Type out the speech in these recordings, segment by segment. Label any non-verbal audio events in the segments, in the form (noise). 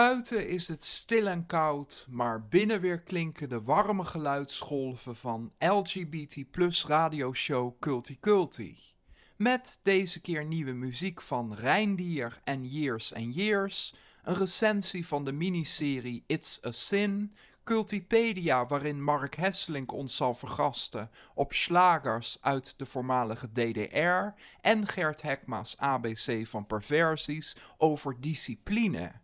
Buiten is het stil en koud, maar binnen weer klinken de warme geluidsgolven van LGBT plus radioshow Culti Culti. Met deze keer nieuwe muziek van Reindier en Years and Years, een recensie van de miniserie It's a Sin, Cultipedia waarin Mark Hesselink ons zal vergasten op slagers uit de voormalige DDR en Gert Hekma's ABC van perversies over discipline.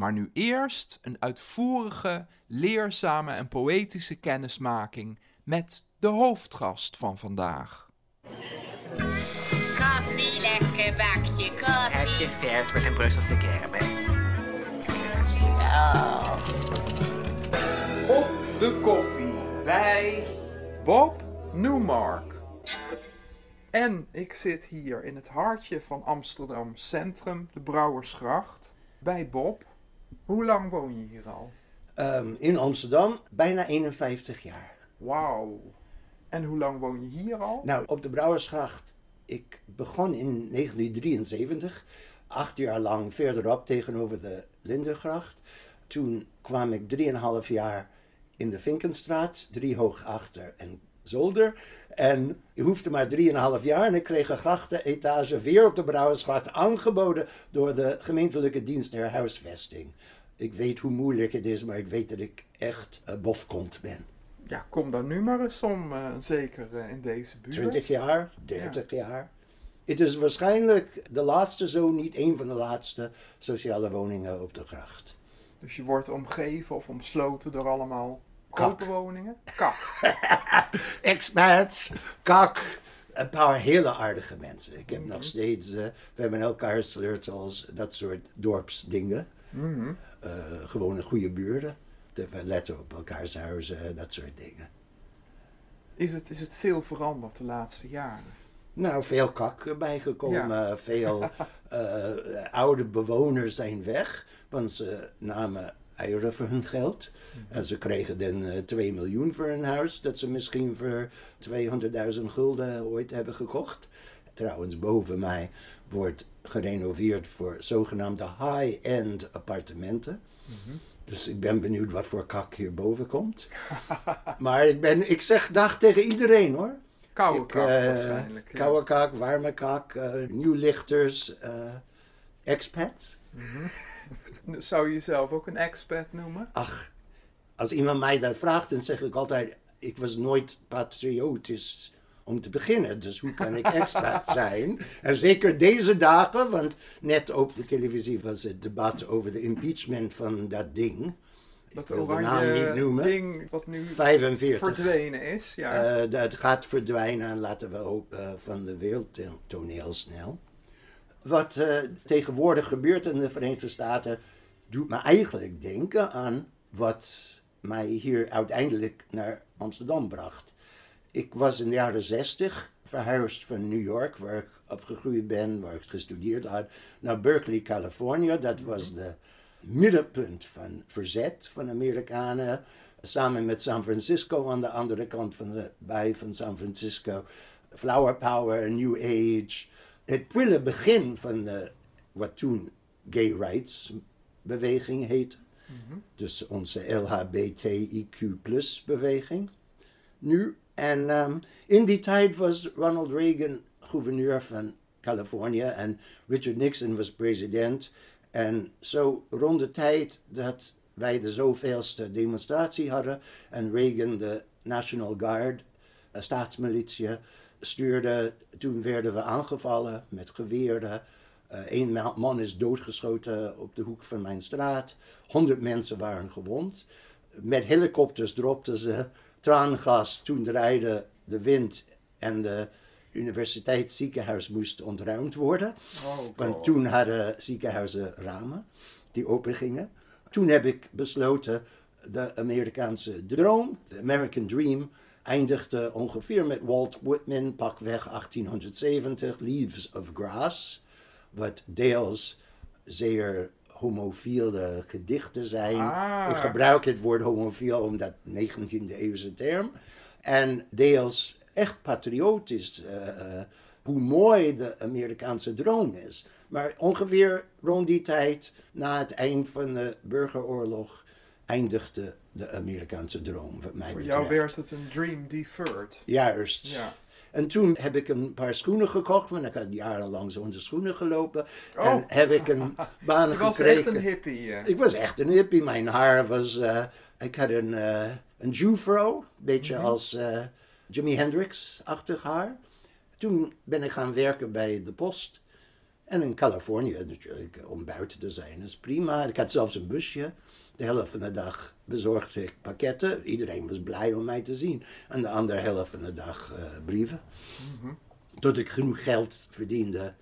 Maar nu eerst een uitvoerige, leerzame en poëtische kennismaking met de hoofdgast van vandaag. Koffie, lekker bakje Heb je koffie. vers met een Brusselse kermis? Zo. Op de koffie bij Bob Newmark. En ik zit hier in het hartje van Amsterdam Centrum, de Brouwersgracht, bij Bob. Hoe lang woon je hier al? Ehm, in Amsterdam bijna 51 jaar. Wauw. En hoe lang woon je hier al? Nou, op de Brouwersgracht, ik begon in 1973, acht jaar lang verderop tegenover de Lindengracht. Toen kwam ik drieënhalf jaar in de Vinkenstraat, drie hoog achter en zolder. En ik hoefde maar drieënhalf jaar en ik kreeg een grachtenetage weer op de Brouwersgracht aangeboden door de gemeentelijke dienst der huisvesting. Ik weet hoe moeilijk het is, maar ik weet dat ik echt uh, bofkont ben. Ja, kom daar nu maar eens om, eh, zeker eh, in deze buurt. 20 jaar, 30 jaar. Het is waarschijnlijk de laatste, zo niet een van de laatste sociale woningen op de gracht. Dus je wordt omgeven of omsloten door allemaal Kak. koopwoningen? Kak. (laughs) Expats, kak, een paar hele aardige mensen. Ik heb nog steeds, eh, we hebben elkaar sleutels, dat soort dorpsdingen. Mhm. Eh, gewone goede buurten. Dat We letten op elkaars huizen, dat soort dingen. Is, het, is het veel veranderd de laatste jaren? Nou, veel kak bijgekomen. Veel (laughs) eh, oude bewoners zijn weg. Want ze namen eieren voor hun geld. En ze kregen dan eh 2 miljoen voor een huis. Dat ze misschien voor 200.000 gulden ooit hebben gekocht. Trouwens, boven mij wordt gerenoveerd voor zogenaamde high-end appartementen. Dus ik ben benieuwd wat voor kak hierboven komt. (laughs) maar ik, ben, ik zeg dag tegen iedereen hoor. Koude Ik, kak eh, waarschijnlijk. ja. Koude kak, warme kak, eh, nieuwlichters, eh expats. (laughs) Zou je jezelf ook een expat noemen? Ach, als iemand mij dat vraagt, dan zeg ik altijd: ik was nooit patriotisch om te beginnen. Dus hoe kan ik expat (laughs) zijn? En zeker deze dagen, want net op de televisie was het debat over de impeachment van dat ding. Dat wil de naam niet noemen. ding wat nu 45. verdwenen is. Ja. Eh, dat gaat verdwijnen en laten we hopen van de wereldtoneel snel. Wat eh, tegenwoordig gebeurt in de Verenigde Staten doet me eigenlijk denken aan wat mij hier uiteindelijk naar Amsterdam bracht. Ik was in de jaren 60 verhuisd van New York, waar ik opgegroeid ben, waar ik gestudeerd had, naar Berkeley, Californië. Dat was de middenpunt van verzet van Amerikanen. Samen met San Francisco aan de andere kant van de bij van San Francisco. Flower Power, New Age. Het prille begin van de, wat toen gay rights beweging heette. Dus onze LHBTIQ beweging. Nu. En ehm, in die tijd was Ronald Reagan gouverneur van Californië en Richard Nixon was president. En zo rond de tijd dat wij de zoveelste demonstratie hadden en Reagan de National Guard, een staatsmilitie, stuurde, toen werden we aangevallen met geweren. Eén man is doodgeschoten op de hoek van mijn straat. Honderd mensen waren gewond. Met helikopters dropten ze traangas. Toen draaide de wind en de universiteitsziekenhuis moest ontruimd worden. Oh, Want toen hadden ziekenhuizen ramen die open gingen. Toen heb ik besloten de Amerikaanse droom, de American Dream, eindigde ongeveer met Walt Whitman, pakweg 1870, Leaves of Grass, wat deels zeer homofiele gedichten zijn. Ah. Ik gebruik het woord homofiel omdat 19e eeuwse term. En deels echt patriotisch, eh, eh, hoe mooi de Amerikaanse droom is. Maar ongeveer rond die tijd, na het eind van de burgeroorlog, eindigde de Amerikaanse droom, wat mij Voor jou werd het een dream deferred. Juist. Ja. En toen heb ik een paar schoenen gekocht, want ik had jarenlang zonder schoenen gelopen. Oh. En heb ik een (laughs) baan Je was gekregen. echt een hippie. eh. Ik was echt een hippie. Mijn haar was. eh, ik had een, eh een Jufro, een beetje Mhm. als Jimi Hendrix-achtig haar. Toen ben ik gaan werken bij de post. En in Californië natuurlijk, om buiten te zijn, is prima. Ik had zelfs een busje. De helft van de dag bezorgde ik pakketten. Iedereen was blij om mij te zien. En de andere helft van de dag eh, brieven. Tot ik genoeg geld verdiende.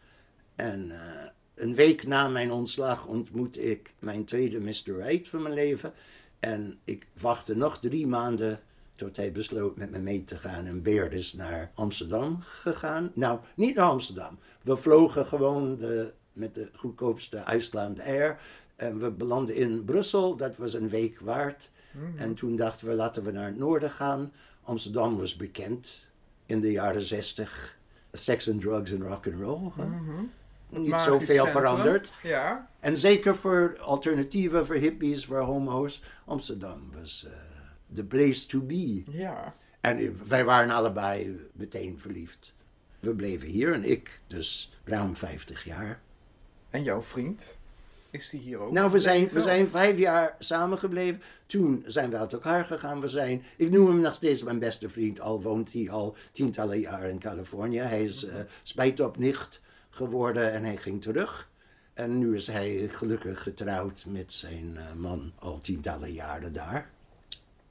En eh, een week na mijn ontslag ontmoette ik mijn tweede Mr. Right van mijn leven. En ik wachtte nog drie maanden tot hij besloot met me mee te gaan. En Beer is naar Amsterdam gegaan. Nou, niet naar Amsterdam. We vlogen gewoon de, met de goedkoopste Iceland Air. En we belanden in Brussel. Dat was een week waard. En toen dachten we, laten we naar het noorden gaan. Amsterdam was bekend in de jaren zestig. Sex and drugs en rock and roll. hè. Niet Magisch zoveel centrum. veranderd. Ja. En zeker voor alternatieven, voor hippies, voor homo's. Amsterdam was eh, the place to be. Ja. En wij waren allebei meteen verliefd. We bleven hier en ik dus ruim 50 jaar. En jouw vriend? Is die hier ook? Nou, we zijn, we zijn vijf jaar samengebleven. Toen zijn we uit elkaar gegaan. We zijn, ik noem hem nog steeds mijn beste vriend, al woont hij al tientallen jaren in Californië. Hij is uh, spijtopnicht geworden en hij ging terug. En nu is hij gelukkig getrouwd met zijn uh, man al tientallen jaren daar.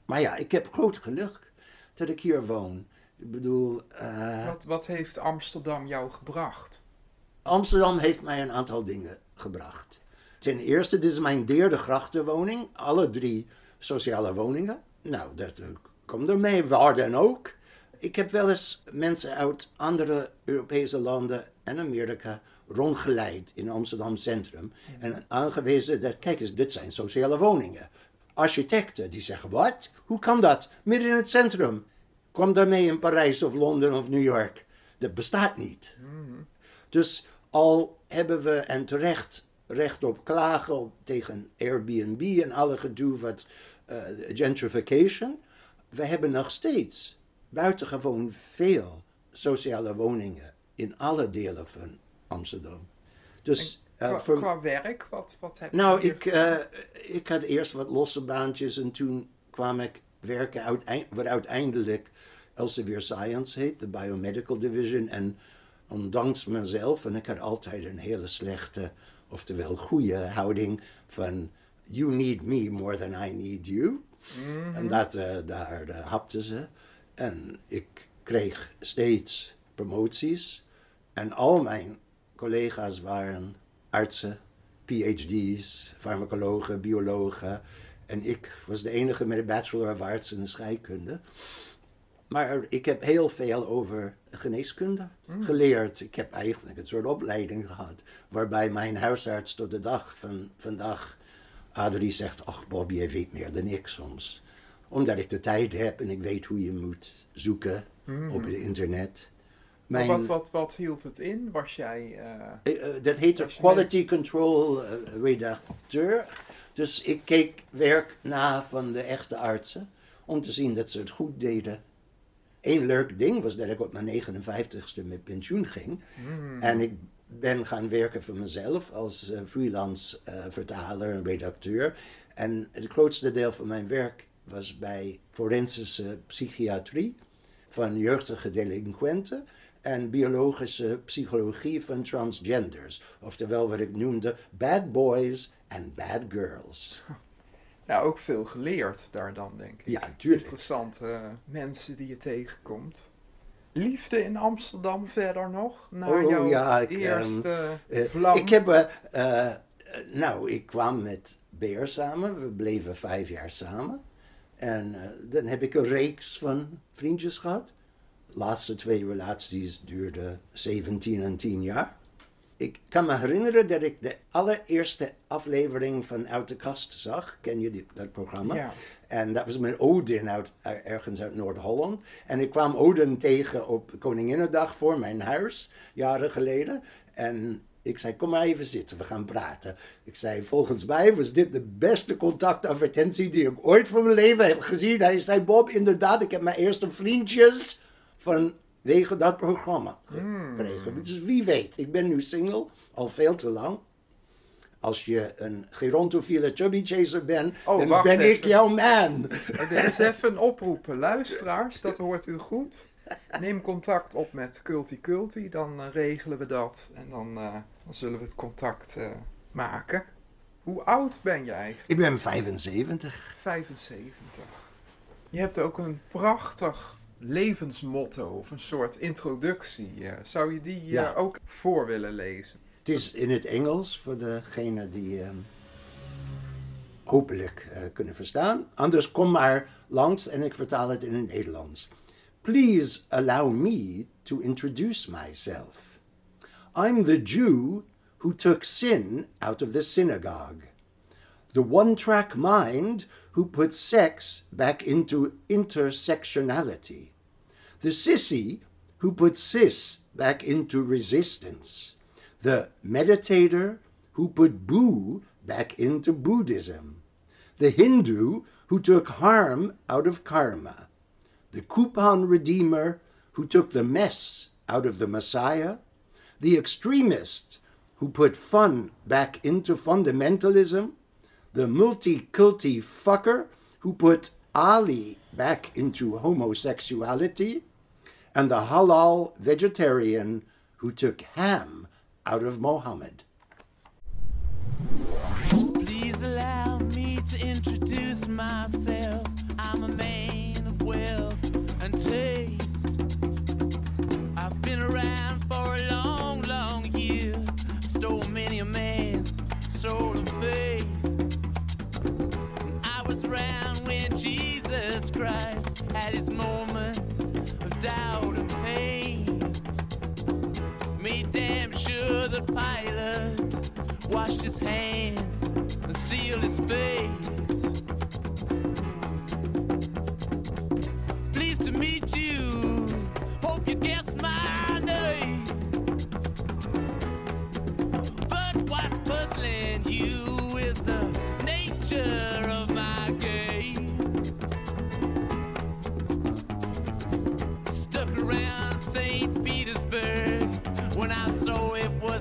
Maar ja, ik heb groot geluk dat ik hier woon. Ik bedoel... Uh, Wat, wat heeft Amsterdam jou gebracht? Amsterdam heeft mij een aantal dingen gebracht. Ten eerste, dit is mijn derde grachtenwoning. Alle drie sociale woningen. Nou, dat uh, komt er mee, waar dan ook. Ik heb wel eens mensen uit andere Europese landen en Amerika rondgeleid in Amsterdam Centrum. En aangewezen dat, kijk eens, dit zijn sociale woningen. Architecten die zeggen, wat? Hoe kan dat? Midden in het centrum. Kwam daarmee in Parijs of Londen of New York. Dat bestaat niet. Mm. Dus al hebben we, en terecht, recht op klagen op, tegen Airbnb en alle gedoe wat uh, gentrification. We hebben nog steeds buitengewoon veel sociale woningen in alle delen van Amsterdam. Dus, uh, qua, voor... qua, werk, wat, wat heb je Nou, ik, uh, ik had eerst wat losse baantjes en toen kwam ik werken uit, wat uiteindelijk Elsevier Science heet, de Biomedical Division. En ondanks mezelf, en ik had altijd een hele slechte, oftewel goede houding van you need me more than I need you. Mm -hmm. En dat, uh, daar uh, hapten ze. En ik kreeg steeds promoties. En al mijn collega's waren artsen, PhD's, farmacologen, biologen. En ik was de enige met een Bachelor of Arts in de scheikunde. Maar ik heb heel veel over geneeskunde mm. geleerd. Ik heb eigenlijk een soort opleiding gehad. Waarbij mijn huisarts tot de dag van vandaag, Adrie zegt, ach Bob, je weet meer dan ik soms. Omdat ik de tijd heb en ik weet hoe je moet zoeken mm. op het internet. Mijn... Wat, wat, wat hield het in? Was jij... Uh, uh, dat heet een quality control redacteur. Dus ik keek werk na van de echte artsen. Om te zien dat ze het goed deden. Eén leuk ding was dat ik op mijn 59ste met pensioen ging. Mm. En ik ben gaan werken voor mezelf als freelance uh, vertaler en redacteur. En het grootste deel van mijn werk was bij forensische psychiatrie van jeugdige delinquenten en biologische psychologie van transgenders. Oftewel wat ik noemde bad boys en bad girls. Ja, ook veel geleerd daar dan, denk ik. Ja, natuurlijk. Interessante uh, mensen die je tegenkomt. Liefde in Amsterdam verder nog? Na oh jouw ja, ik, eerste um, vlam? ik heb uh, Eh, nou, ik kwam met Beer samen. We bleven vijf jaar samen. En eh, dan heb ik een reeks van vriendjes gehad. De laatste twee relaties duurden 17 en 10 jaar. Ik kan me herinneren dat ik de allereerste aflevering van Uit de Kast zag. Ken je die, dat programma? Ja. En dat was met Odin uit, er- ergens uit Noord-Holland. En ik kwam Odin tegen op Koninginnedag voor mijn huis, jaren geleden. En ik zei, kom maar even zitten, we gaan praten. Ik zei, volgens mij was dit de beste contactadvertentie die ik ooit van mijn leven heb gezien. Hij zei, Bob, inderdaad, ik heb mijn eerste vriendjes vanwege dat programma gekregen. Dus wie weet, ik ben nu single, al veel te lang. Als je een gerontofiele chubby chaser bent, Oh, dan ben ik jouw man. Ik wil eens even een oproepen. Luisteraars, dat hoort u goed. Neem contact op met Culti Culti, dan eh, regelen we dat. En dan, eh, dan zullen we het contact eh, maken. Hoe oud ben je eigenlijk? Ik ben 75. 75. Je hebt ook een prachtig levensmotto of een soort introductie. eh. zou je die eh, Ja. ook voor willen lezen? Het is in het Engels voor degenen die ehm, hopelijk eh, kunnen verstaan. Anders kom maar langs en ik vertaal het in het Nederlands. Please allow me to introduce myself. I'm the Jew who took sin out of the synagogue. The one track mind who put sex back into intersectionality. The sissy who put cis back into resistance. The meditator who put boo back into Buddhism. The Hindu who took harm out of karma. The coupon redeemer who took the mess out of the Messiah. The extremist who put fun back into fundamentalism. The multi-culti fucker who put Ali back into homosexuality. And the halal vegetarian who took ham out of Mohammed. Please allow me to introduce myself. I'm a man of wealth and taste. Had his moment of doubt and pain. Made damn sure the pilot washed his hands and sealed his face.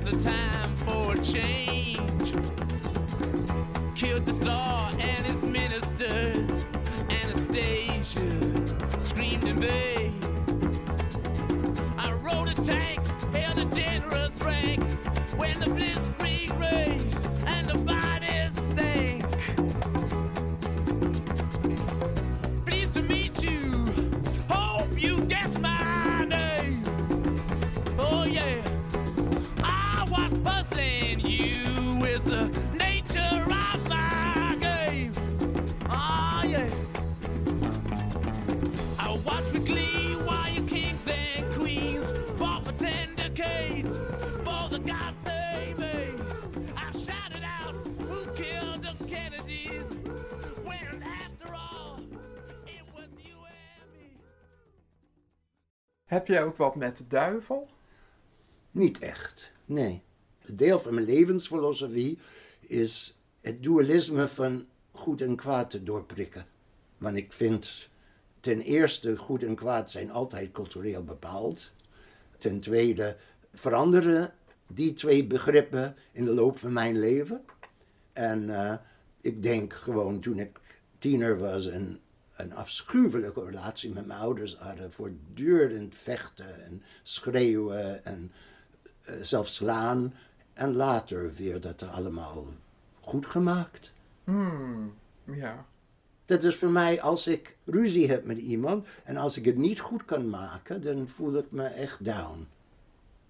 A time for a change. Heb jij ook wat met de duivel? Niet echt, nee. Een deel van mijn levensfilosofie is het dualisme van goed en kwaad te doorprikken. Want ik vind ten eerste goed en kwaad zijn altijd cultureel bepaald. Ten tweede veranderen die twee begrippen in de loop van mijn leven. En eh, ik denk gewoon toen ik tiener was en een afschuwelijke relatie met mijn ouders hadden, voortdurend vechten en schreeuwen en eh, zelfs slaan. En later weer dat allemaal goed gemaakt. Hmm, ja. Dat is voor mij als ik ruzie heb met iemand en als ik het niet goed kan maken, dan voel ik me echt down.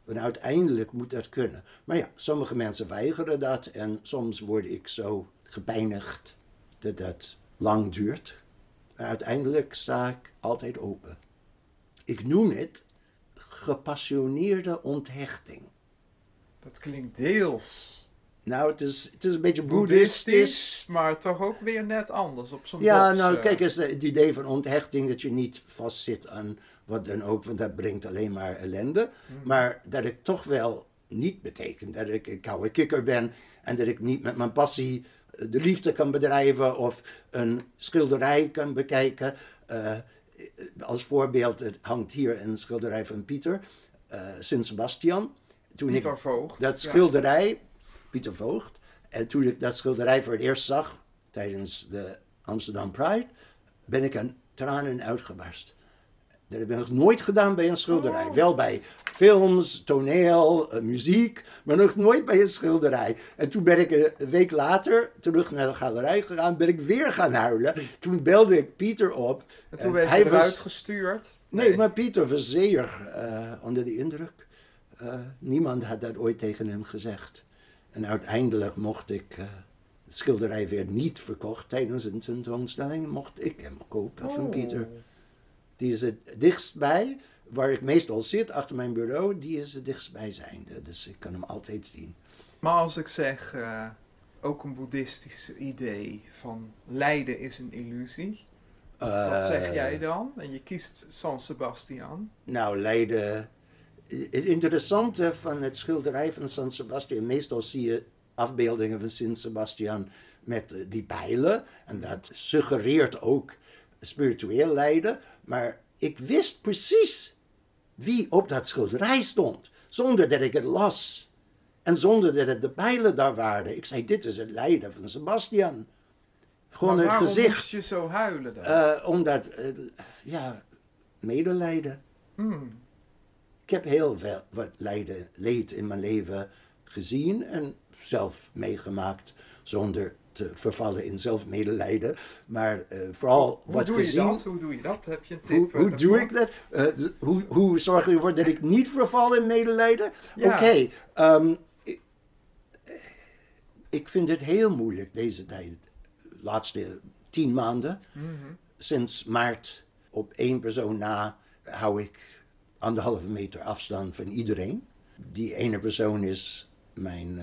Want uiteindelijk moet dat kunnen. Maar ja, sommige mensen weigeren dat en soms word ik zo gepijnigd dat dat lang duurt. Maar uiteindelijk sta ik altijd open. Ik noem het gepassioneerde onthechting. Dat klinkt deels Nou, het is, het is een beetje boeddhistisch. boeddhistisch, maar toch ook weer net anders op zo'n Ja, nou, eh. kijk eens, het idee van onthechting dat je niet vastzit aan wat dan ook, want dat brengt alleen maar ellende. Maar dat ik toch wel niet betekent dat ik een koude kikker ben en dat ik niet met mijn passie eh, de liefde kan bedrijven of een schilderij kan bekijken. Eh, als voorbeeld, het hangt hier een schilderij van Pieter, eh Sint Sebastian. Toen Pieter ik Voogd. dat ja. schilderij, Pieter Voogd, en toen ik dat schilderij voor het eerst zag tijdens de Amsterdam Pride, ben ik aan tranen uitgebarst. Dat heb ik nog nooit gedaan bij een schilderij. Oh. Wel bij films, toneel, eh, muziek, maar nog nooit bij een schilderij. En toen ben ik een een week later terug naar de galerij gegaan, ben ik weer gaan huilen. Toen belde ik Pieter op. En toen en werd hij eruit was- gestuurd. Nee, maar Pieter was zeer eh, onder de indruk. Eh, niemand had dat ooit tegen hem gezegd. En uiteindelijk mocht ik, eh, het schilderij werd niet verkocht tijdens een tentoonstelling, mocht ik hem kopen van Oh. Pieter. Die is het dichtstbij, waar ik meestal zit, achter mijn bureau, die is het dichtstbijzijnde. Dus ik kan hem altijd zien. Maar als ik zeg, eh, ook een boeddhistisch idee van lijden is een illusie. Wat, wat zeg Eh, jij dan? En je kiest San Sebastian. Nou, Leiden. Het interessante van het schilderij van San Sebastian, meestal zie je afbeeldingen van Sint Sebastian met eh, die pijlen. En dat suggereert ook spiritueel lijden. Maar ik wist precies wie op dat schilderij stond, zonder dat ik het las. En zonder dat het de pijlen daar waren. Ik zei, dit is het lijden van Sebastian. Gewoon het waarom gezicht. moest je zo huilen dan? Eh, omdat, ja, medelijden. Hmm. Ik heb heel veel wat lijden, leed in mijn leven gezien en zelf meegemaakt zonder te vervallen in zelfmedelijden. Maar eh, vooral Hoe wat doe gezien. je dat? Hoe doe je dat? Heb je een tip? Hoe, hoe doe ik dat? Eh, hoe, hoe zorg je ervoor dat ik niet verval in medelijden? Ja. Oké, ehm, ik, ik vind het heel moeilijk deze tijd. De laatste tien maanden, Mhm. sinds maart, op één persoon na, hou ik anderhalve meter afstand van iedereen. Die ene persoon is mijn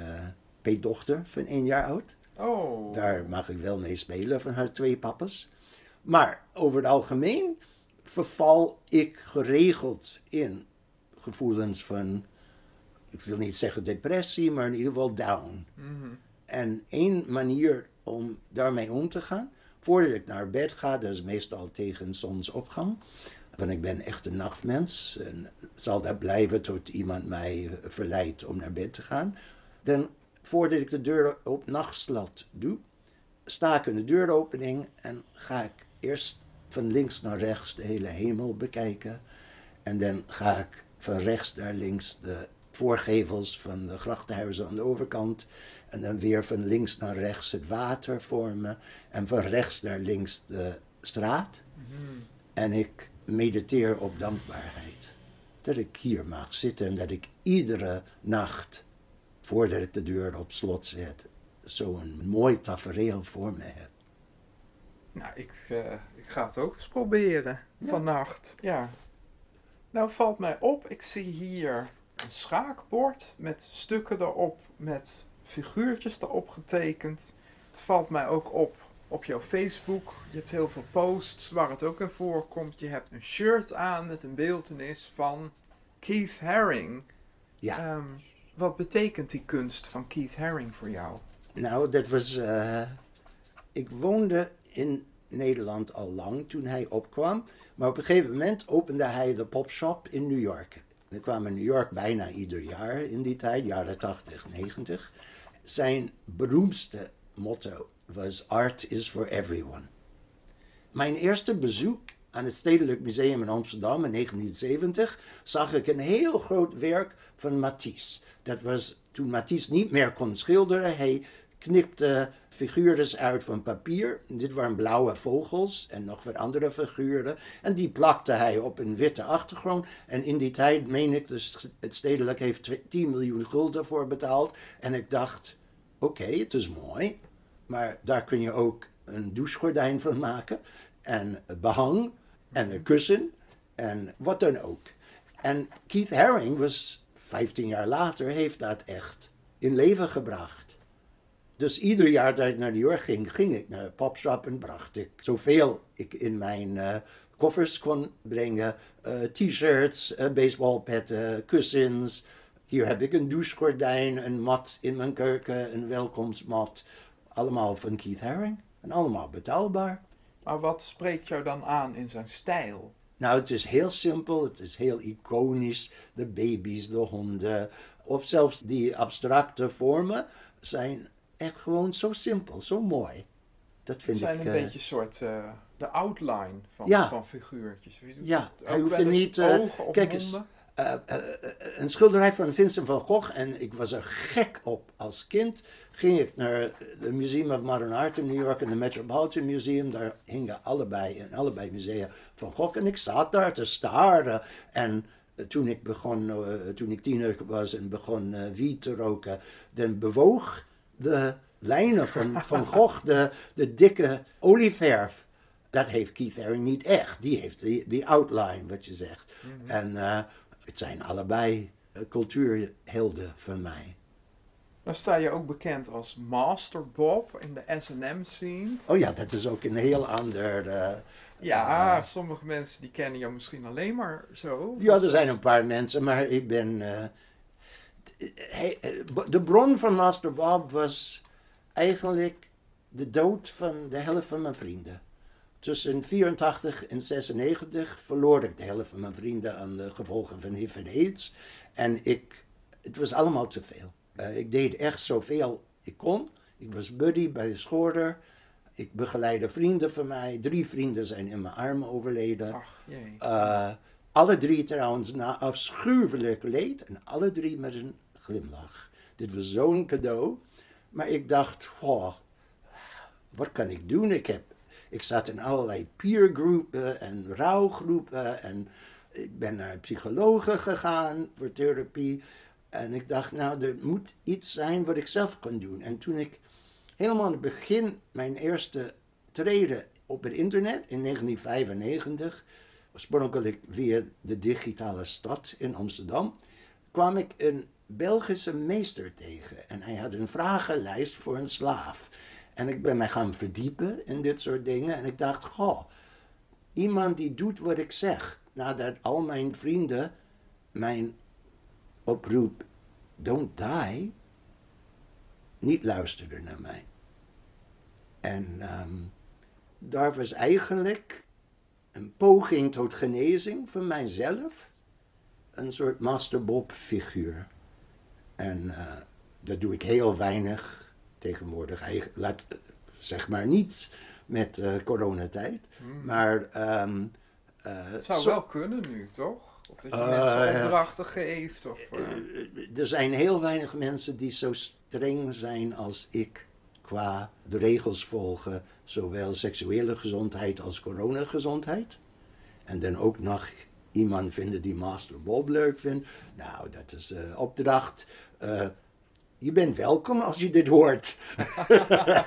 peetdochter van één jaar oud. Oh. Daar mag ik wel mee spelen van haar twee pappes. Maar over het algemeen verval ik geregeld in gevoelens van, ik wil niet zeggen depressie, maar in ieder geval down. Mhm. En één manier om daarmee om te gaan, voordat ik naar bed ga, dat is meestal tegen zonsopgang. Want ik ben echt een nachtmens en zal dat blijven tot iemand mij verleidt om naar bed te gaan. Dan, voordat ik de deur op nachtslot doe, sta ik in de deuropening en ga ik eerst van links naar rechts de hele hemel bekijken. En dan ga ik van rechts naar links de voorgevels van de grachtenhuizen aan de overkant. En dan weer van links naar rechts het water vormen. En van rechts naar links de straat. En ik mediteer op dankbaarheid. Dat ik hier mag zitten en dat ik iedere nacht, voordat ik de deur op slot zet, zo'n mooi tafereel voor me heb. Nou, ik, eh, ik ga het ook eens proberen. Vannacht. Ja. Nou valt mij op, ik zie hier een schaakbord met stukken erop, met figuurtjes erop getekend. Het valt mij ook op op jouw Facebook. Je hebt heel veel posts waar het ook in voorkomt. Je hebt een shirt aan met een beeltenis van Keith Haring. Ja. Ehm, wat betekent die kunst van Keith Haring voor jou? Nou, dat was. eh, ik woonde in Nederland al lang toen hij opkwam. Maar op een gegeven moment opende hij de popshop in New York. Er kwam in New York bijna ieder jaar in die tijd, jaren 80, 90. Zijn beroemdste motto was: Art is for everyone. Mijn eerste bezoek aan het Stedelijk Museum in Amsterdam in 1970 zag ik een heel groot werk van Matisse. Dat was toen Matisse niet meer kon schilderen. Hij knipte figuurtjes uit van papier. Dit waren blauwe vogels en nog wat andere figuren. En die plakte hij op een witte achtergrond. En in die tijd, meen ik, het stedelijk heeft twe- 10 miljoen gulden voor betaald. En ik dacht, oké, het is mooi. Maar daar kun je ook een douchegordijn van maken. En behang. En een kussen. En wat dan ook. En Keith Haring was 15 jaar later, heeft dat echt in leven gebracht. Dus ieder jaar dat ik naar New York ging, ging ik naar Popshop en bracht ik zoveel ik in mijn eh, koffers kon brengen. eh, T-shirts, eh, baseballpetten, kussens. Hier heb ik een douchegordijn, een mat in mijn keuken, een welkomstmat. Allemaal van Keith Haring. En allemaal betaalbaar. Maar wat spreekt jou dan aan in zijn stijl? Nou, het is heel simpel, het is heel iconisch. De baby's, de honden, of zelfs die abstracte vormen zijn echt gewoon zo simpel, zo mooi. Dat Het vind zijn ik. een eh, beetje soort eh, de outline van, Ja. van figuurtjes. Ja, hij hoeft er niet, ogen of kijk eens. Eh, eh, eh, een schilderij van Vincent van Gogh en ik was er gek op. Als kind ging ik naar het Museum of Modern Art in New York en de Metropolitan Museum. Daar hingen allebei in allebei musea van Gogh en ik zat daar te staren. En toen ik begon, toen ik tiener was en begon wiet te roken, dan bewoog de lijnen van, van (laughs) Gogh, de, de dikke olieverf. Dat heeft Keith Haring niet echt. Die heeft die, die outline, wat je zegt. En eh, het zijn allebei eh, cultuurhelden van mij. Dan sta je ook bekend als Master Bob in de S&M scene. Oh ja, dat is ook een heel ander... eh, Ja, eh, sommige mensen die kennen jou misschien alleen maar zo. ja, er zijn een paar mensen, maar ik ben... hij- de bron van Master Bob was eigenlijk de dood van de helft van mijn vrienden. Tussen 84 en 96 verloor ik de helft van mijn vrienden aan de gevolgen van HIV en AIDS. En ik, het was allemaal te veel. Eh, ik deed echt zoveel ik kon. Ik was buddy bij de schoorder. Ik begeleidde vrienden van mij. Drie vrienden zijn in mijn armen overleden. Ach, jee. Eh, alle drie trouwens na afschuwelijk leed en alle drie met een glimlach. Dit was zo'n cadeau. Maar ik dacht, wat kan ik doen? Ik, heb, ik zat in allerlei peergroepen en rouwgroepen en ik ben naar psychologen gegaan voor therapie. En ik dacht, nou, er moet iets zijn wat ik zelf kan doen. En toen ik helemaal aan het begin mijn eerste treden op het internet in 1995, oorspronkelijk via de digitale stad in Amsterdam, kwam ik een Belgische meester tegen. En hij had een vragenlijst voor een slaaf. En ik ben mij gaan verdiepen in dit soort dingen. En ik dacht, goh, iemand die doet wat ik zeg. Nadat al mijn vrienden mijn oproep, don't die, niet luisterden naar mij. En ehm, daar was eigenlijk een poging tot genezing van mijzelf. Een soort Master Bob figuur. En eh, dat doe ik heel weinig tegenwoordig. Laat, eh, zeg maar niet met eh, coronatijd. Maar ehm, eh, Het zou zo- wel kunnen nu, toch? Of dat je mensen opdrachten geeft. Of, er zijn heel weinig mensen die zo streng zijn als ik qua de regels volgen, zowel seksuele gezondheid als coronagezondheid. En dan ook nog iemand vinden die Master Bob leuk vindt. Nou, dat is opdracht. Je bent welkom als je dit hoort.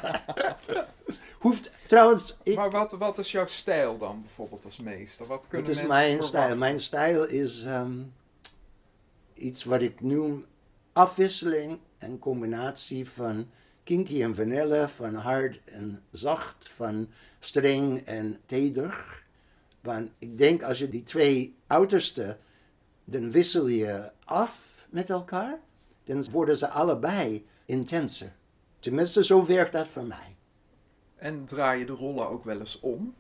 (laughs) Hoeft trouwens. Ik, Maar wat, wat is jouw stijl dan bijvoorbeeld als meester? Wat kunnen Wat is mijn verwachten? stijl? Mijn stijl is ehm, iets wat ik noem afwisseling en combinatie van kinky en vanille, van hard en zacht, van streng en teder. Want ik denk als je die twee uitersten, dan wissel je af met elkaar, dan worden ze allebei intenser. Tenminste, zo werkt dat voor mij. En draai je de rollen ook wel eens om?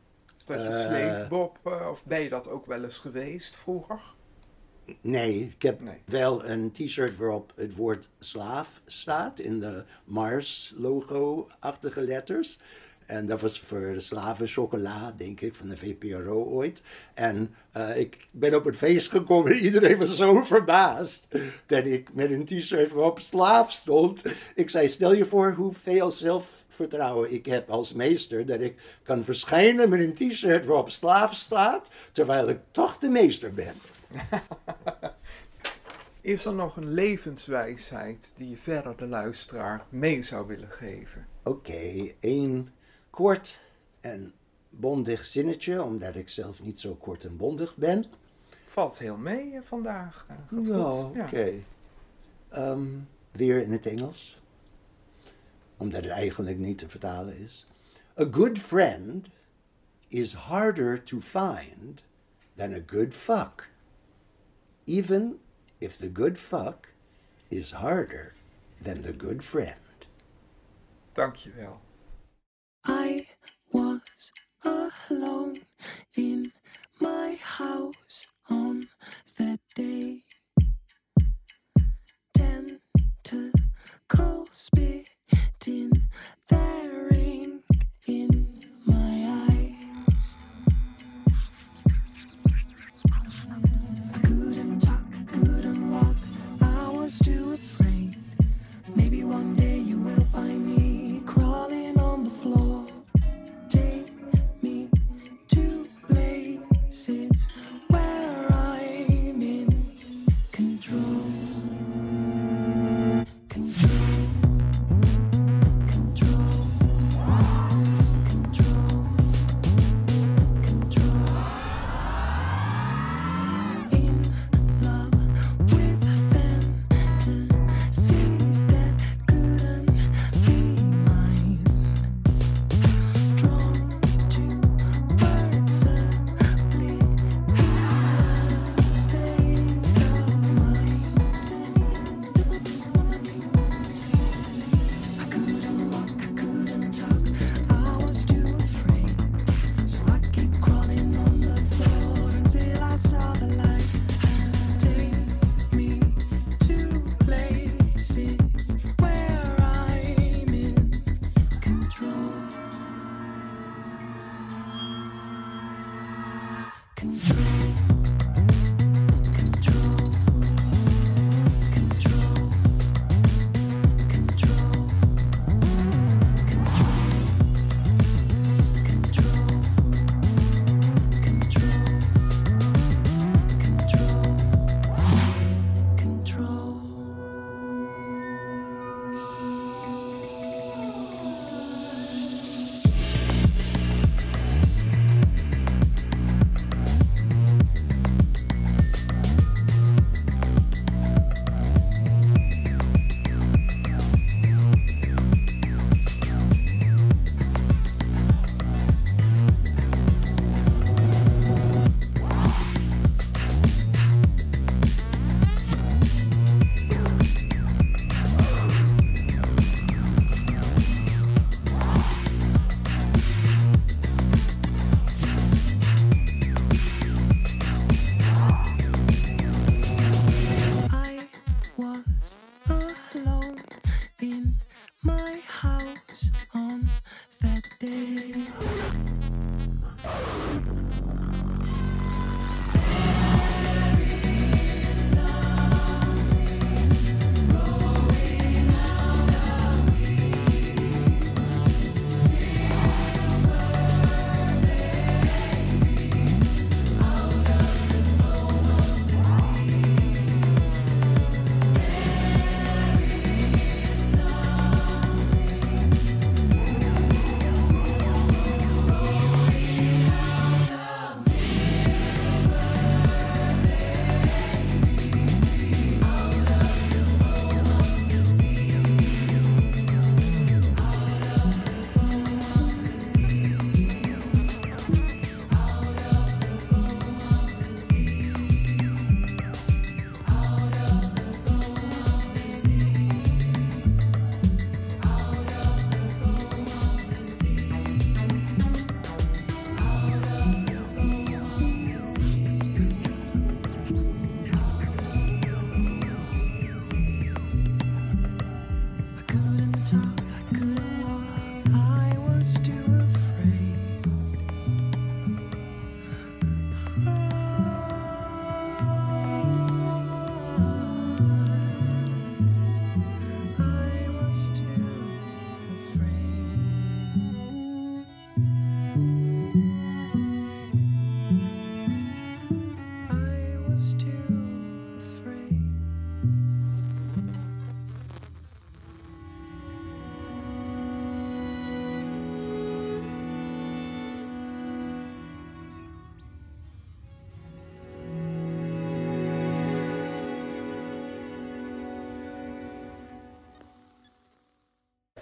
Dat je Eh. sleefbob, eh, of ben je dat ook wel eens geweest vroeger? Nee, ik heb Nee. wel een t-shirt waarop het woord slaaf staat in de Mars-logo-achtige letters. En dat was voor de slavenchocola, denk ik, van de VPRO ooit. En eh, ik ben op het feest gekomen en (laughs) iedereen was zo verbaasd dat ik met een t-shirt waarop slaaf stond. Ik zei, stel je voor hoeveel zelfvertrouwen ik heb als meester dat ik kan verschijnen met een t-shirt waarop slaaf staat, terwijl ik toch de meester ben. (laughs) Is er nog een levenswijsheid die je verder de luisteraar mee zou willen geven? Oké, één kort en bondig zinnetje, omdat ik zelf niet zo kort en bondig ben. Valt heel mee eh, vandaag. eh, gaat oké. Ja. Ehm, weer in het Engels. Omdat het eigenlijk niet te vertalen is. A good friend is harder to find than a good fuck. Even if the good fuck is harder than the good friend. Dankjewel. In my house on that day.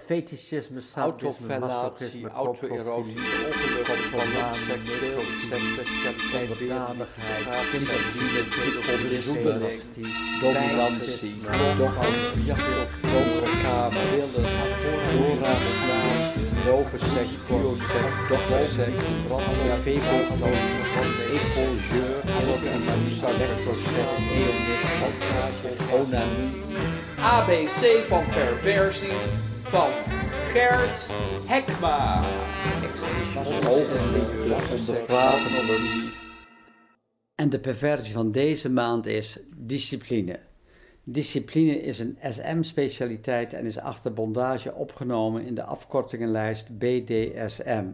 Fetischisme, sadisme, masochisme, auto-erosie, ongeluk, kleptomanie, necrofilie, necrofilie, onderdanigheid, kinderliefde, bezoekeling, dynastie, dominantie, bijzisme, dominantie, donkere kamer, wilde, doorraadslaaf, rovenseks, bioseks, dokterseks, brandweer, fecofonie, ecogeur, allogamie, electroseks, eonisme, chantage, onanie, ABC van perversies van Gert Hekma. En de perversie van deze maand is discipline. Discipline is een SM-specialiteit en is achter bondage opgenomen in de afkortingenlijst BDSM.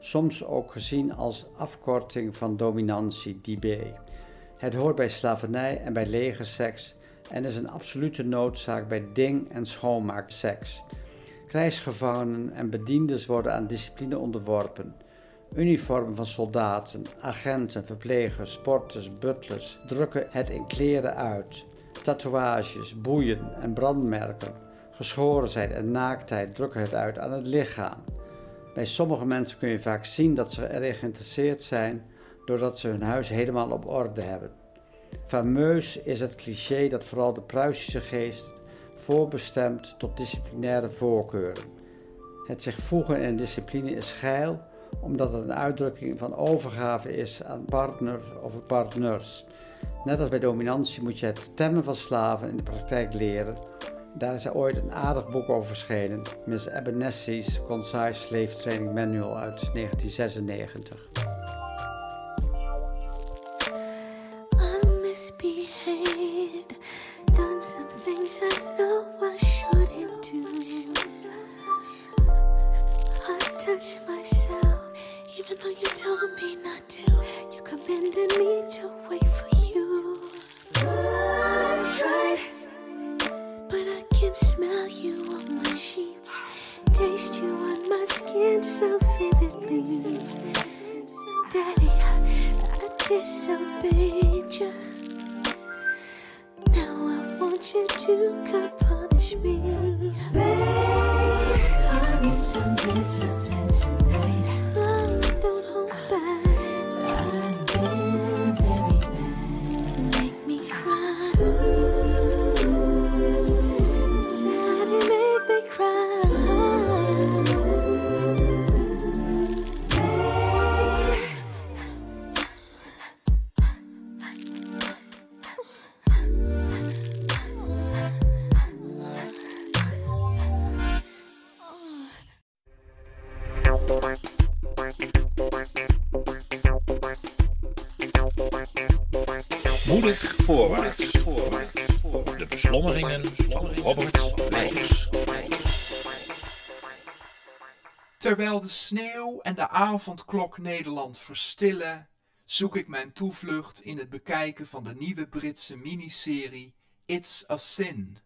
Soms ook gezien als afkorting van dominantie, DB. Het hoort bij slavernij en bij legerseks en is een absolute noodzaak bij ding- en schoonmaakseks. Krijgsgevangenen en bediendes worden aan discipline onderworpen. Uniformen van soldaten, agenten, verplegers, sporters, butlers drukken het in kleren uit. Tatoeages, boeien en brandmerken, geschorenheid en naaktheid drukken het uit aan het lichaam. Bij sommige mensen kun je vaak zien dat ze erin geïnteresseerd zijn doordat ze hun huis helemaal op orde hebben. Fameus is het cliché dat vooral de Pruisische geest voorbestemt tot disciplinaire voorkeuren. Het zich voegen in discipline is geil, omdat het een uitdrukking van overgave is aan partner of partners. Net als bij dominantie moet je het temmen van slaven in de praktijk leren. Daar is er ooit een aardig boek over verschenen, Miss Abernethy's Concise Slave Training Manual uit 1996. De sneeuw en de avondklok Nederland verstillen, zoek ik mijn toevlucht in het bekijken van de nieuwe Britse miniserie It's a Sin.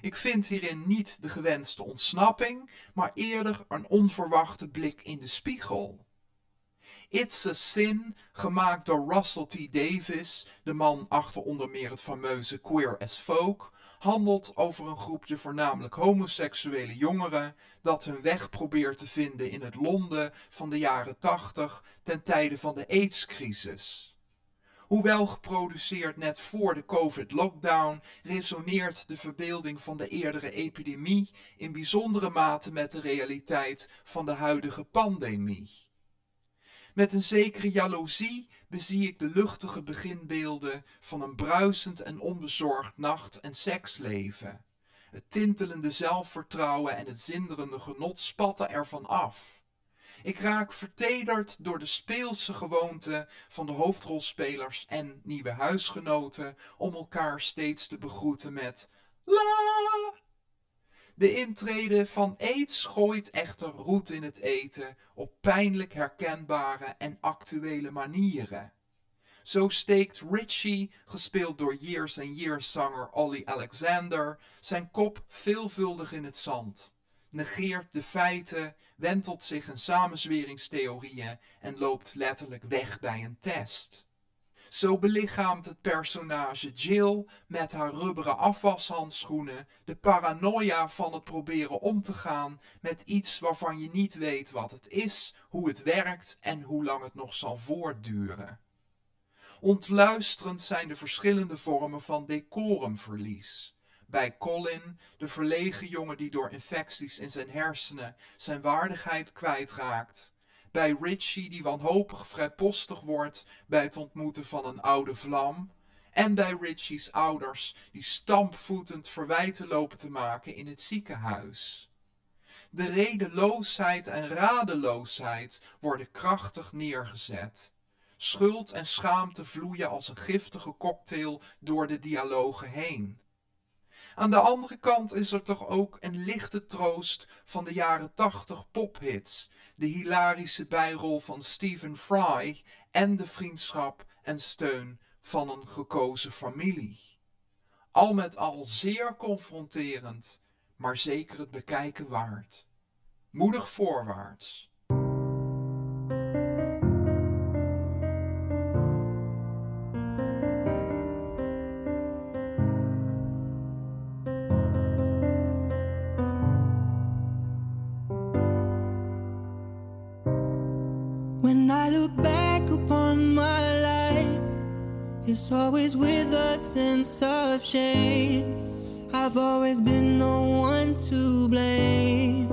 Ik vind hierin niet de gewenste ontsnapping, maar eerder een onverwachte blik in de spiegel. It's a Sin, gemaakt door Russell T. Davis, de man achter onder meer het fameuze Queer as Folk, handelt over een groepje voornamelijk homoseksuele jongeren dat hun weg probeert te vinden in het Londen van de jaren 80 ten tijde van de AIDS-crisis. Hoewel geproduceerd net voor de COVID-lockdown, resoneert de verbeelding van de eerdere epidemie in bijzondere mate met de realiteit van de huidige pandemie. Met een zekere jaloezie bezie ik de luchtige beginbeelden van een bruisend en onbezorgd nacht- en seksleven. Het tintelende zelfvertrouwen en het zinderende genot spatten ervan af. Ik raak vertederd door de speelse gewoonte van de hoofdrolspelers en nieuwe huisgenoten om elkaar steeds te begroeten met la. De intrede van aids gooit echter roet in het eten op pijnlijk herkenbare en actuele manieren. Zo steekt Richie, gespeeld door Years and Years zanger Ollie Alexander, zijn kop veelvuldig in het zand, negeert de feiten, wentelt zich in samenzweringstheorieën en loopt letterlijk weg bij een test. Zo belichaamt het personage Jill met haar rubberen afwashandschoenen de paranoia van het proberen om te gaan met iets waarvan je niet weet wat het is, hoe het werkt en hoe lang het nog zal voortduren. Ontluisterend zijn de verschillende vormen van decorumverlies. Bij Colin, de verlegen jongen die door infecties in zijn hersenen zijn waardigheid kwijtraakt. Bij Richie, die wanhopig vrijpostig wordt bij het ontmoeten van een oude vlam. En bij Richie's ouders, die stampvoetend verwijten lopen te maken in het ziekenhuis. De redeloosheid en radeloosheid worden krachtig neergezet. Schuld en schaamte vloeien als een giftige cocktail door de dialogen heen. Aan de andere kant is er toch ook een lichte troost van de jaren tachtig pophits, de hilarische bijrol van Stephen Fry en de vriendschap en steun van een gekozen familie. Al met al zeer confronterend, maar zeker het bekijken waard. Moedig voorwaarts. Always with a sense of shame. I've always been the one to blame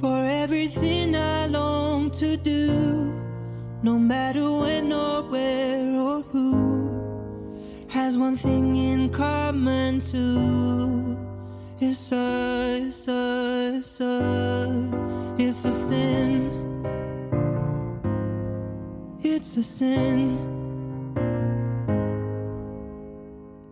for everything I long to do, no matter when or where or who has one thing in common too. It's a, it's a, it's a, it's a sin. It's a sin.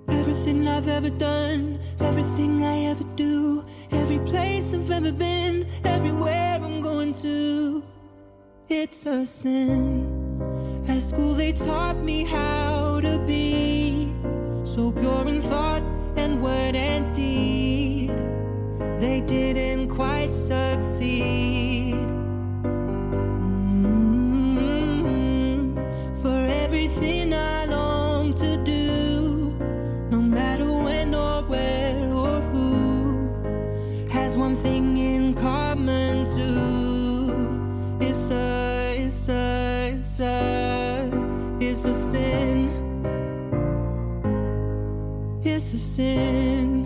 Everything I've ever done, everything I ever do, every place I've ever been, everywhere I'm going to. It's a sin. At school they taught me how to be so pure in thought and word and deed. They didn't quite sin.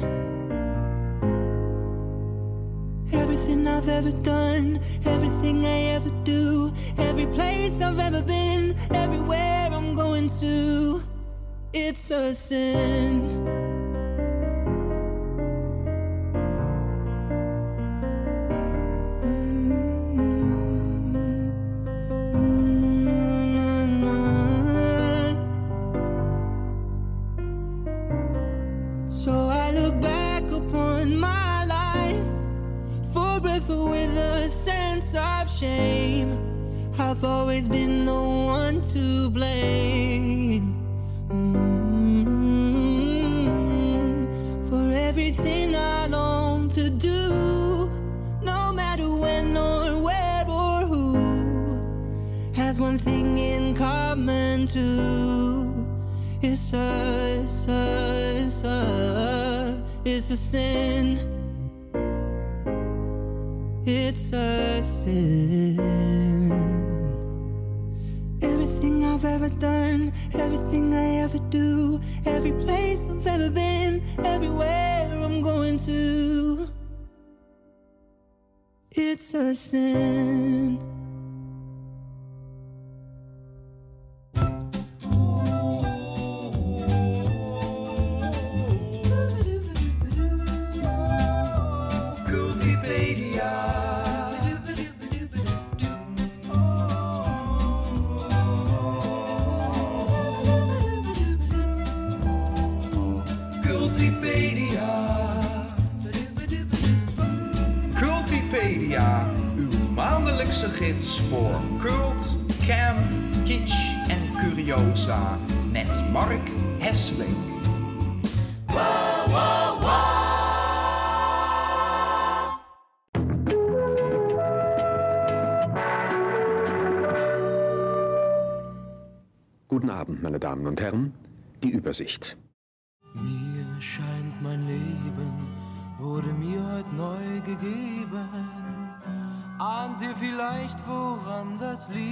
Everything I've ever done, everything I ever do, every place I've ever been, everywhere I'm going to, it's a sin. It's a sin. It's a sin. Everything I've ever done, everything I ever do, every place I've ever been, everywhere I'm going to. It's a sin. Meine Damen und Herren. Die Übersicht. Mir scheint mein Leben wurde mir heute neu gegeben. Ahnt ihr vielleicht, woran das liegt?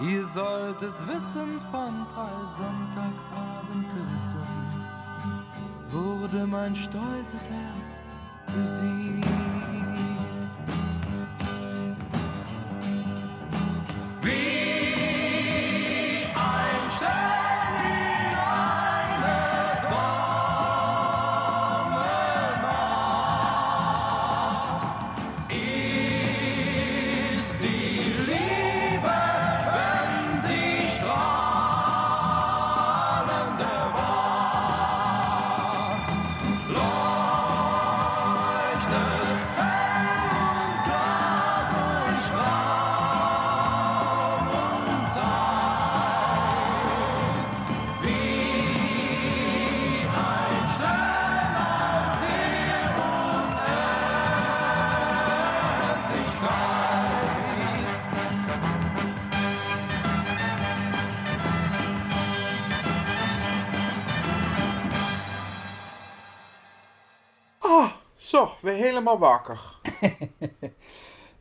Ihr sollt es wissen, von drei Sonntagabendküssen wurde mein stolzes Herz besiegt. Weer helemaal wakker. (laughs)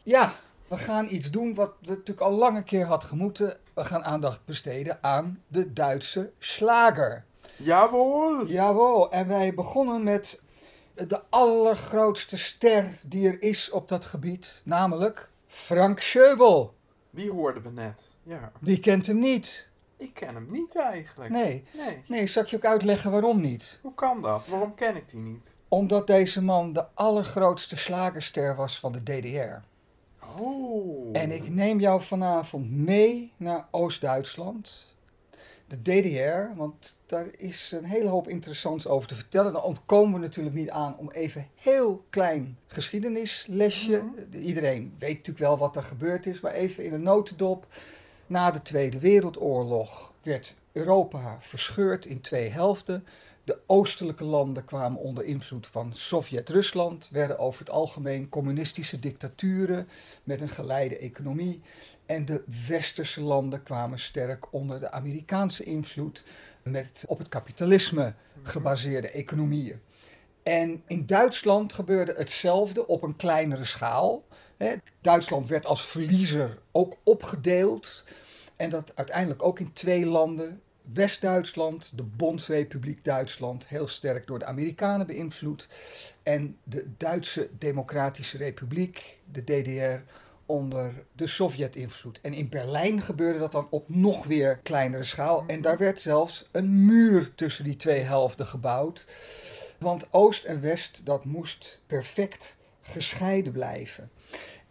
Ja, we gaan iets doen wat natuurlijk al lange keer had gemoeten. We gaan aandacht besteden aan de Duitse slager. Jawohl. Jawel, en wij begonnen met de allergrootste ster die er is op dat gebied, namelijk Frank Schöbel. Die hoorden we net. Ja. Wie kent hem niet? Ik ken hem niet eigenlijk. Nee. Nee. Nee, zal ik je ook uitleggen waarom niet? Hoe kan dat? Waarom ken ik die niet? Omdat deze man de allergrootste slagerster was van de DDR. Oh. En ik neem jou vanavond mee naar Oost-Duitsland. De DDR, want daar is een hele hoop interessants over te vertellen. Dan ontkomen we natuurlijk niet aan om even heel klein geschiedenislesje. Iedereen weet natuurlijk wel wat er gebeurd is, maar even in een notendop. Na de Tweede Wereldoorlog werd Europa verscheurd in twee helften. De oostelijke landen kwamen onder invloed van Sovjet-Rusland, werden over het algemeen communistische dictaturen met een geleide economie. En de westerse landen kwamen sterk onder de Amerikaanse invloed met op het kapitalisme gebaseerde economieën. En in Duitsland gebeurde hetzelfde op een kleinere schaal. Duitsland werd als verliezer ook opgedeeld. En dat uiteindelijk ook in twee landen. West-Duitsland, de Bondsrepubliek Duitsland, heel sterk door de Amerikanen beïnvloed. En de Duitse Democratische Republiek, de DDR, onder de Sovjet-invloed. En in Berlijn gebeurde dat dan op nog weer kleinere schaal. En daar werd zelfs een muur tussen die twee helften gebouwd. Want Oost en West, dat moest perfect gescheiden blijven.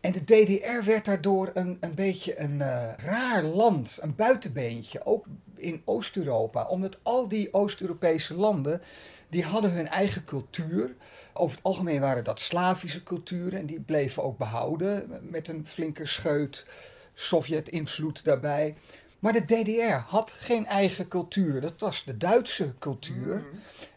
En de DDR werd daardoor een, een beetje een eh, raar land, een buitenbeentje, ook in Oost-Europa. Omdat al die Oost-Europese landen, die hadden hun eigen cultuur. Over het algemeen waren dat Slavische culturen en die bleven ook behouden met een flinke scheut Sovjet-invloed daarbij. Maar de DDR had geen eigen cultuur, dat was de Duitse cultuur.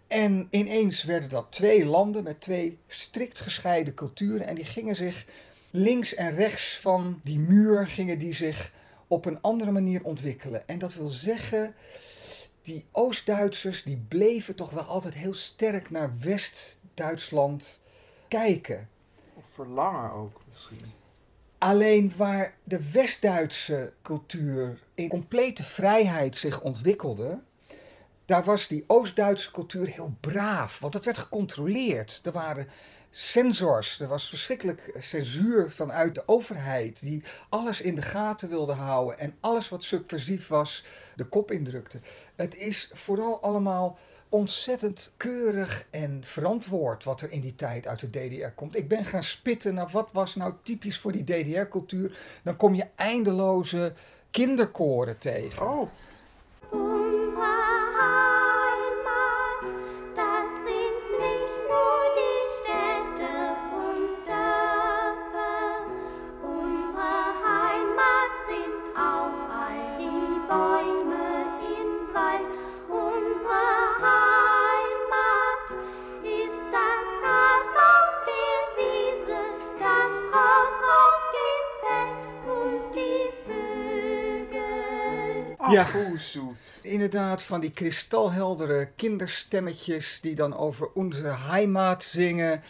En ineens werden dat twee landen met twee strikt gescheiden culturen en die gingen zich links en rechts van die muur gingen die zich op een andere manier ontwikkelen. En dat wil zeggen, die Oost-Duitsers die bleven toch wel altijd heel sterk naar West-Duitsland kijken. Of verlangen ook misschien. Alleen waar de West-Duitse cultuur in complete vrijheid zich ontwikkelde, daar was die Oost-Duitse cultuur heel braaf, want het werd gecontroleerd. Er waren censors, er was verschrikkelijk censuur vanuit de overheid, die alles in de gaten wilde houden en alles wat subversief was, de kop indrukte. Het is vooral allemaal ontzettend keurig en verantwoord wat er in die tijd uit de DDR komt. Ik ben gaan spitten naar wat was nou typisch voor die DDR-cultuur. Dan kom je eindeloze kinderkoren tegen. Oh. Van die kristalheldere kinderstemmetjes die dan over onze heimat zingen.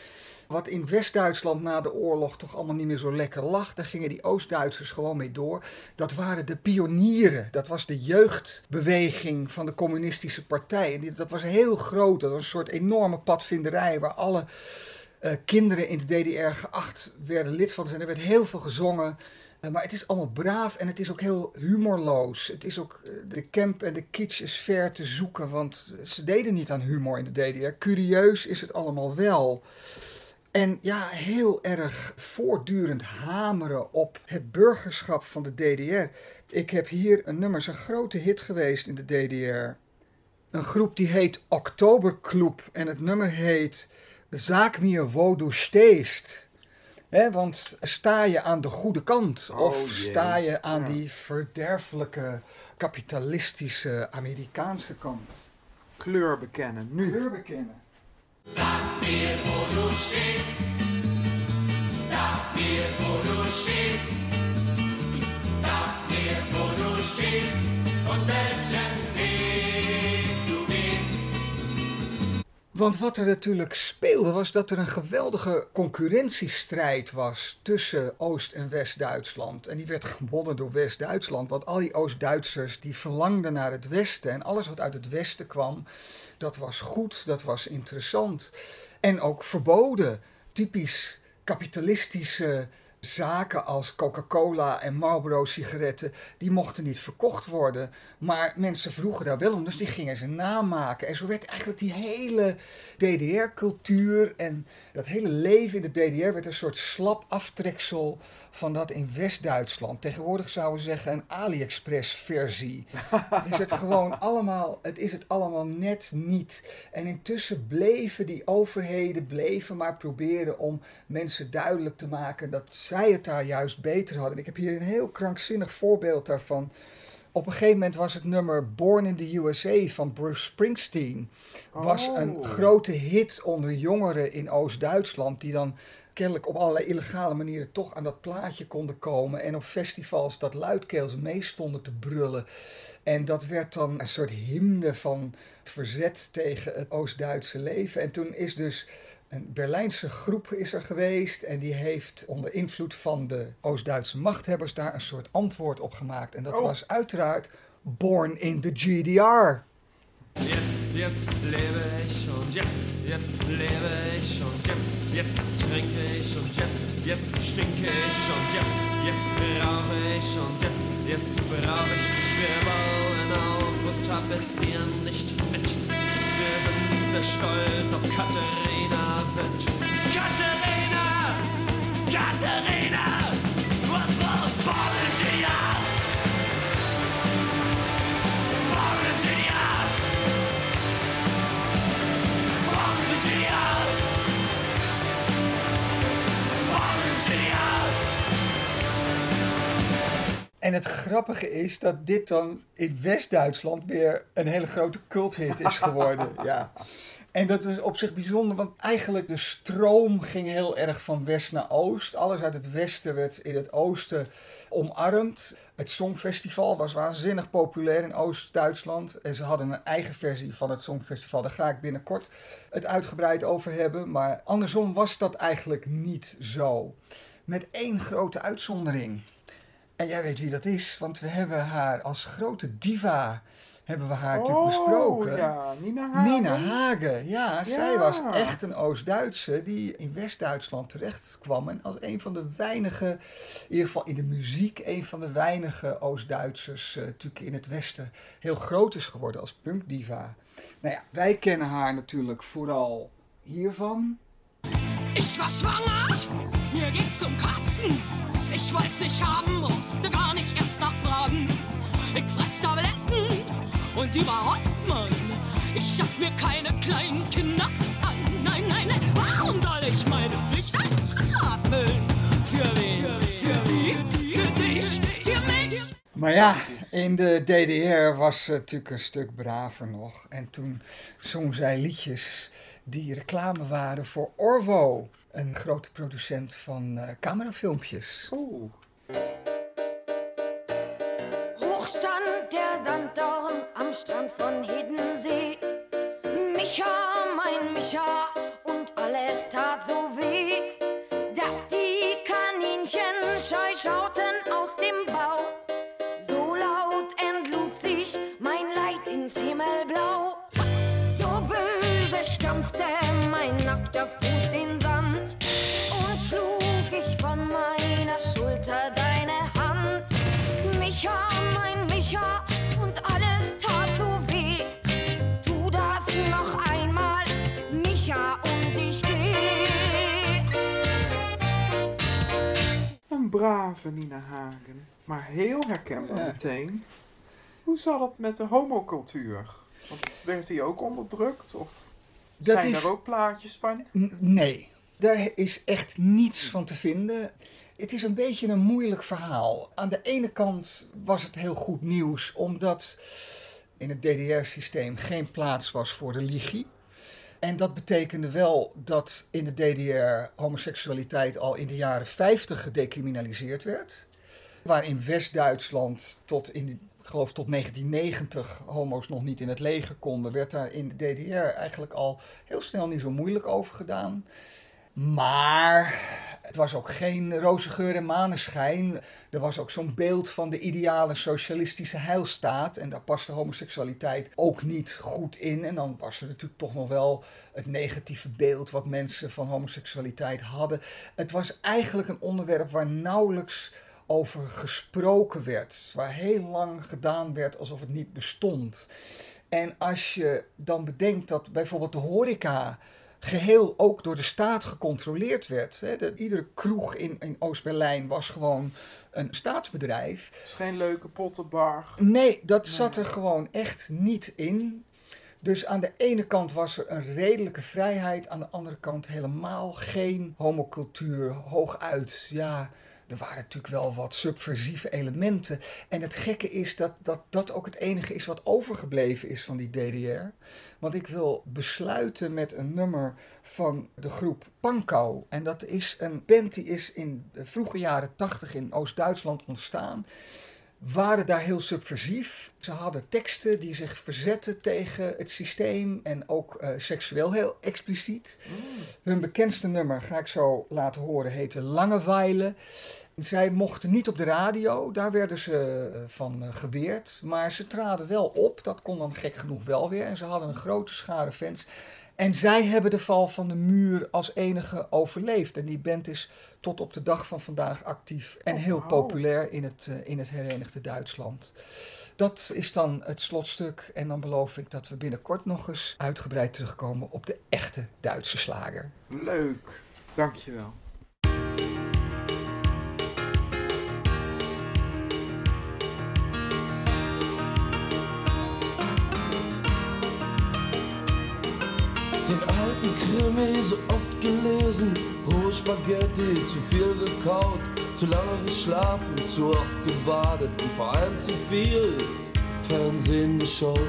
Wat in West-Duitsland na de oorlog toch allemaal niet meer zo lekker lag. Daar gingen die Oost-Duitsers gewoon mee door. Dat waren de pionieren. Dat was de jeugdbeweging van de communistische partij. En dat was heel groot. Dat was een soort enorme padvinderij waar alle eh, kinderen in de DDR geacht werden lid van zijn. Er werd heel veel gezongen. Eh, maar het is allemaal braaf en het is ook heel humorloos. Het is ook, eh, de camp en de kitsch is ver te zoeken, want ze deden niet aan humor in de DDR. Curieus is het allemaal wel. En ja, heel erg voortdurend hameren op het burgerschap van de DDR. Ik heb hier een nummer, is een grote hit geweest in de DDR. Een groep die heet Oktoberclub en het nummer heet Zaak mir wo steest. Hè, want sta je aan de goede kant Oh, of sta je aan Ja. die verderfelijke kapitalistische Amerikaanse kant? Kleur bekennen, nu. Kleur bekennen. Sag mir, wo du stehst. Sag mir, wo du stehst. Sag mir, wo du stehst und welchen Want wat er natuurlijk speelde was dat er een geweldige concurrentiestrijd was tussen Oost- en West-Duitsland. En die werd gewonnen door West-Duitsland, want al die Oost-Duitsers die verlangden naar het Westen. En alles wat uit het Westen kwam, dat was goed, dat was interessant. En ook verboden, typisch kapitalistische zaken als Coca-Cola en Marlboro sigaretten, die mochten niet verkocht worden. Maar mensen vroegen daar wel om, dus die gingen ze namaken. En zo werd eigenlijk die hele DDR-cultuur en dat hele leven in de DDR werd een soort slap aftreksel van dat in West-Duitsland. Tegenwoordig zouden we zeggen een AliExpress-versie. het is het (laughs) gewoon allemaal, het is het allemaal net niet. En intussen bleven die overheden, bleven maar proberen om mensen duidelijk te maken dat zij het daar juist beter hadden. Ik heb hier een heel krankzinnig voorbeeld daarvan. Op een gegeven moment was het nummer Born in the USA van Bruce Springsteen. Was Oh. een grote hit onder jongeren in Oost-Duitsland. Die dan kennelijk op allerlei illegale manieren toch aan dat plaatje konden komen. En op festivals dat luidkeels mee stonden te brullen. En dat werd dan een soort hymne van verzet tegen het Oost-Duitse leven. En toen is dus een Berlijnse groep is er geweest en die heeft onder invloed van de Oost-Duitse machthebbers daar een soort antwoord op gemaakt. En dat Oh. was uiteraard Born in the GDR. Jetzt, lebe ich und jetzt, jetzt lebe ich und jetzt, jetzt trinke ich und jetzt, jetzt stinke ich und jetzt, jetzt rauche ich und jetzt, jetzt brauche ich dich. Wir bauen auf und tapezieren nicht mit. Wir sind sehr stolz auf Katharina Witt. Katharina! Katharina! Was war? Borgia! En het grappige is dat dit dan in West-Duitsland weer een hele grote culthit is geworden. ja. (laughs) En dat is op zich bijzonder, want eigenlijk de stroom ging heel erg van west naar oost. Alles uit het westen werd in het oosten omarmd. Het Songfestival was waanzinnig populair in Oost-Duitsland. En ze hadden een eigen versie van het Songfestival. Daar ga ik binnenkort het uitgebreid over hebben. Maar andersom was dat eigenlijk niet zo. Met één grote uitzondering. En jij weet wie dat is, want we hebben haar als grote diva hebben we haar natuurlijk besproken. Oh, ja, Nina Hagen. Nina Hagen, ja, zij was echt een Oost-Duitse die in West-Duitsland terecht kwam. En als een van de weinige, in ieder geval in de muziek, een van de weinige Oost-Duitsers eh, natuurlijk in het Westen heel groot is geworden als punkdiva. Nou ja, wij kennen haar natuurlijk vooral hiervan. Ich war schwanger, mir ging's zum Kotzen. Ich wollt's nicht haben, musste gar nicht erst nachfragen. Ich fress Tabletten und überhaupt, Mann. Ich schaff mir keine kleinen Kinder an. Nein, nein, nein, warum soll ich meine Pflicht als erfüllen? Für wen? Für die? Für dich? Für mich? Maar ja, in de DDR was ze natuurlijk een stuk braver nog. En toen zong zij liedjes die reclame waren voor Orvo, een grote producent van eh, camerafilmpjes. Oeh. Der Sanddorn am Strand von Hiddensee. Micha, mein Micha, und alles tat so weh, dass die Kaninchen scheu schauten aus dem Bau. So laut entlud sich mein Leid ins Himmelblau. So böse stampfte mein nackter Fuß den Sand und schlug ich von meiner Schulter deine Hand. Micha, brave Nina Hagen. Maar heel herkenbaar Ja. meteen. Hoe zat het met de homocultuur? Want werd die ook onderdrukt? Of Dat zijn is- er ook plaatjes van? N- Nee, daar is echt niets van te vinden. Het is een beetje een moeilijk verhaal. Aan de ene kant was het heel goed nieuws, omdat in het DDR-systeem geen plaats was voor religie. En dat betekende wel dat in de DDR homoseksualiteit al in de jaren 50 gedecriminaliseerd werd. Waar in West-Duitsland tot in, ik geloof tot 1990 homo's nog niet in het leger konden, werd daar in de DDR eigenlijk al heel snel niet zo moeilijk over gedaan. Maar het was ook geen roze geur en maneschijn. Er was ook zo'n beeld van de ideale socialistische heilstaat. En daar paste homoseksualiteit ook niet goed in. En dan was er natuurlijk toch nog wel het negatieve beeld wat mensen van homoseksualiteit hadden. Het was eigenlijk een onderwerp waar nauwelijks over gesproken werd. Waar heel lang gedaan werd alsof het niet bestond. En als je dan bedenkt dat bijvoorbeeld de horeca geheel ook door de staat gecontroleerd werd. Hè. De, iedere kroeg in, in Oost-Berlijn was gewoon een staatsbedrijf. Het is geen leuke pottenbar. Nee, dat zat er gewoon echt niet in. Dus aan de ene kant was er een redelijke vrijheid, aan de andere kant helemaal geen homocultuur, hooguit. Ja, er waren natuurlijk wel wat subversieve elementen. En het gekke is dat, dat dat ook het enige is wat overgebleven is van die DDR. Want ik wil besluiten met een nummer van de groep Pankow. En dat is een band die is in de vroege jaren tachtig in Oost-Duitsland ontstaan waren daar heel subversief. Ze hadden teksten die zich verzetten tegen het systeem en ook eh, seksueel heel expliciet. Hun bekendste nummer, ga ik zo laten horen, heette Langeweile. Zij mochten niet op de radio, daar werden ze eh, van eh, geweerd. Maar ze traden wel op, dat kon dan gek genoeg wel weer. En ze hadden een grote schare fans. En zij hebben de val van de muur als enige overleefd. En die band is tot op de dag van vandaag actief en heel wauw. populair in het, eh, in het herenigde Duitsland. Dat is dan het slotstuk. En dan beloof ik dat we binnenkort nog eens uitgebreid terugkomen op de echte Duitse slager. Leuk. Dankjewel. Den alten Krimi so oft gelesen, rohe Spaghetti, zu viel gekaut, zu lange geschlafen, zu oft gebadet. Und vor allem zu viel Fernsehen geschaut.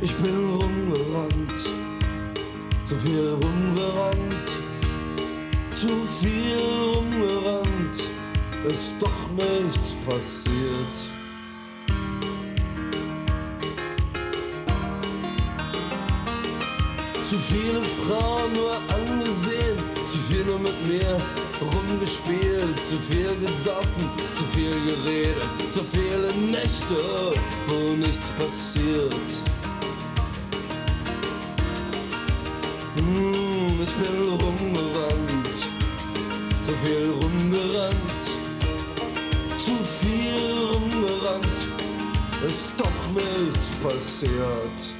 Ich bin rumgerannt, zu viel rumgerannt, zu viel rumgerannt, ist doch nichts passiert. Zu viele Frauen nur angesehen, zu viel nur mit mir rumgespielt, zu viel gesoffen, zu viel geredet, zu viele Nächte, wo nichts passiert. Hm, ich bin rumgerannt, zu viel rumgerannt, zu viel rumgerannt, ist doch nichts passiert.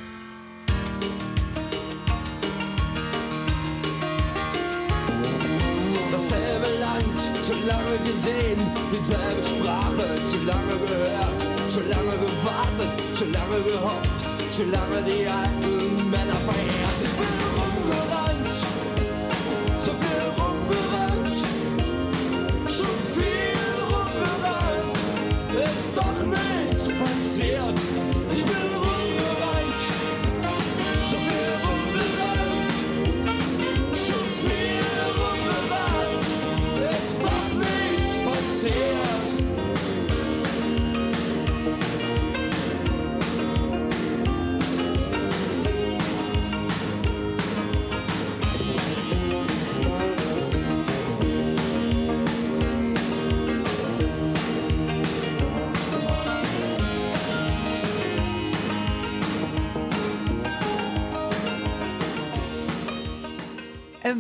Lange gesehen, dieselbe Sprache, zu lange gehört, zu lange gewartet, zu lange gehofft, zu lange die alten Männer verehrt.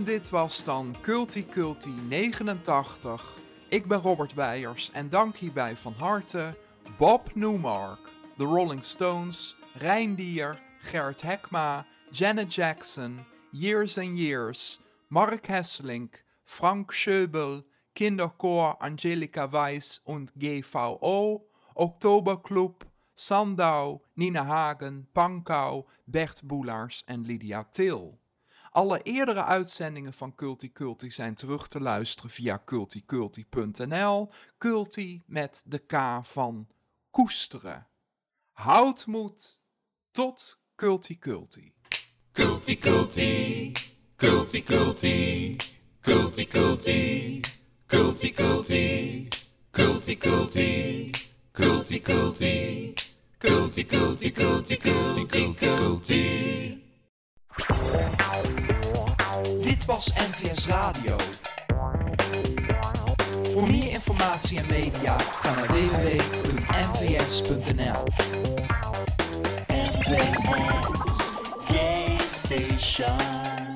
Dit was dan Culti Culti 89. Ik ben Robert Weijers en dank hierbij van harte Bob Newmark, The Rolling Stones, Reindier, Gert Hekma, Janet Jackson, Years and Years, Mark Hesselink, Frank Schöbel, Kinderchor Angelika Weiss und GVO, Oktoberclub, Sandau, Nina Hagen, Pankau, Bert Boelaars en Lydia Til. Alle eerdere uitzendingen van Culti Culti zijn terug te luisteren via culticulti.nl. Culti met de K van koesteren. Houd moed. Tot Culti Culti. Culti Culti, Culti Culti, Culti Culti, Culti Culti, Culti Culti, Culti Culti, Culti Culti. Dit was NVS Radio. Voor meer informatie en media ga naar www.nvs.nl. NVS Gay Station.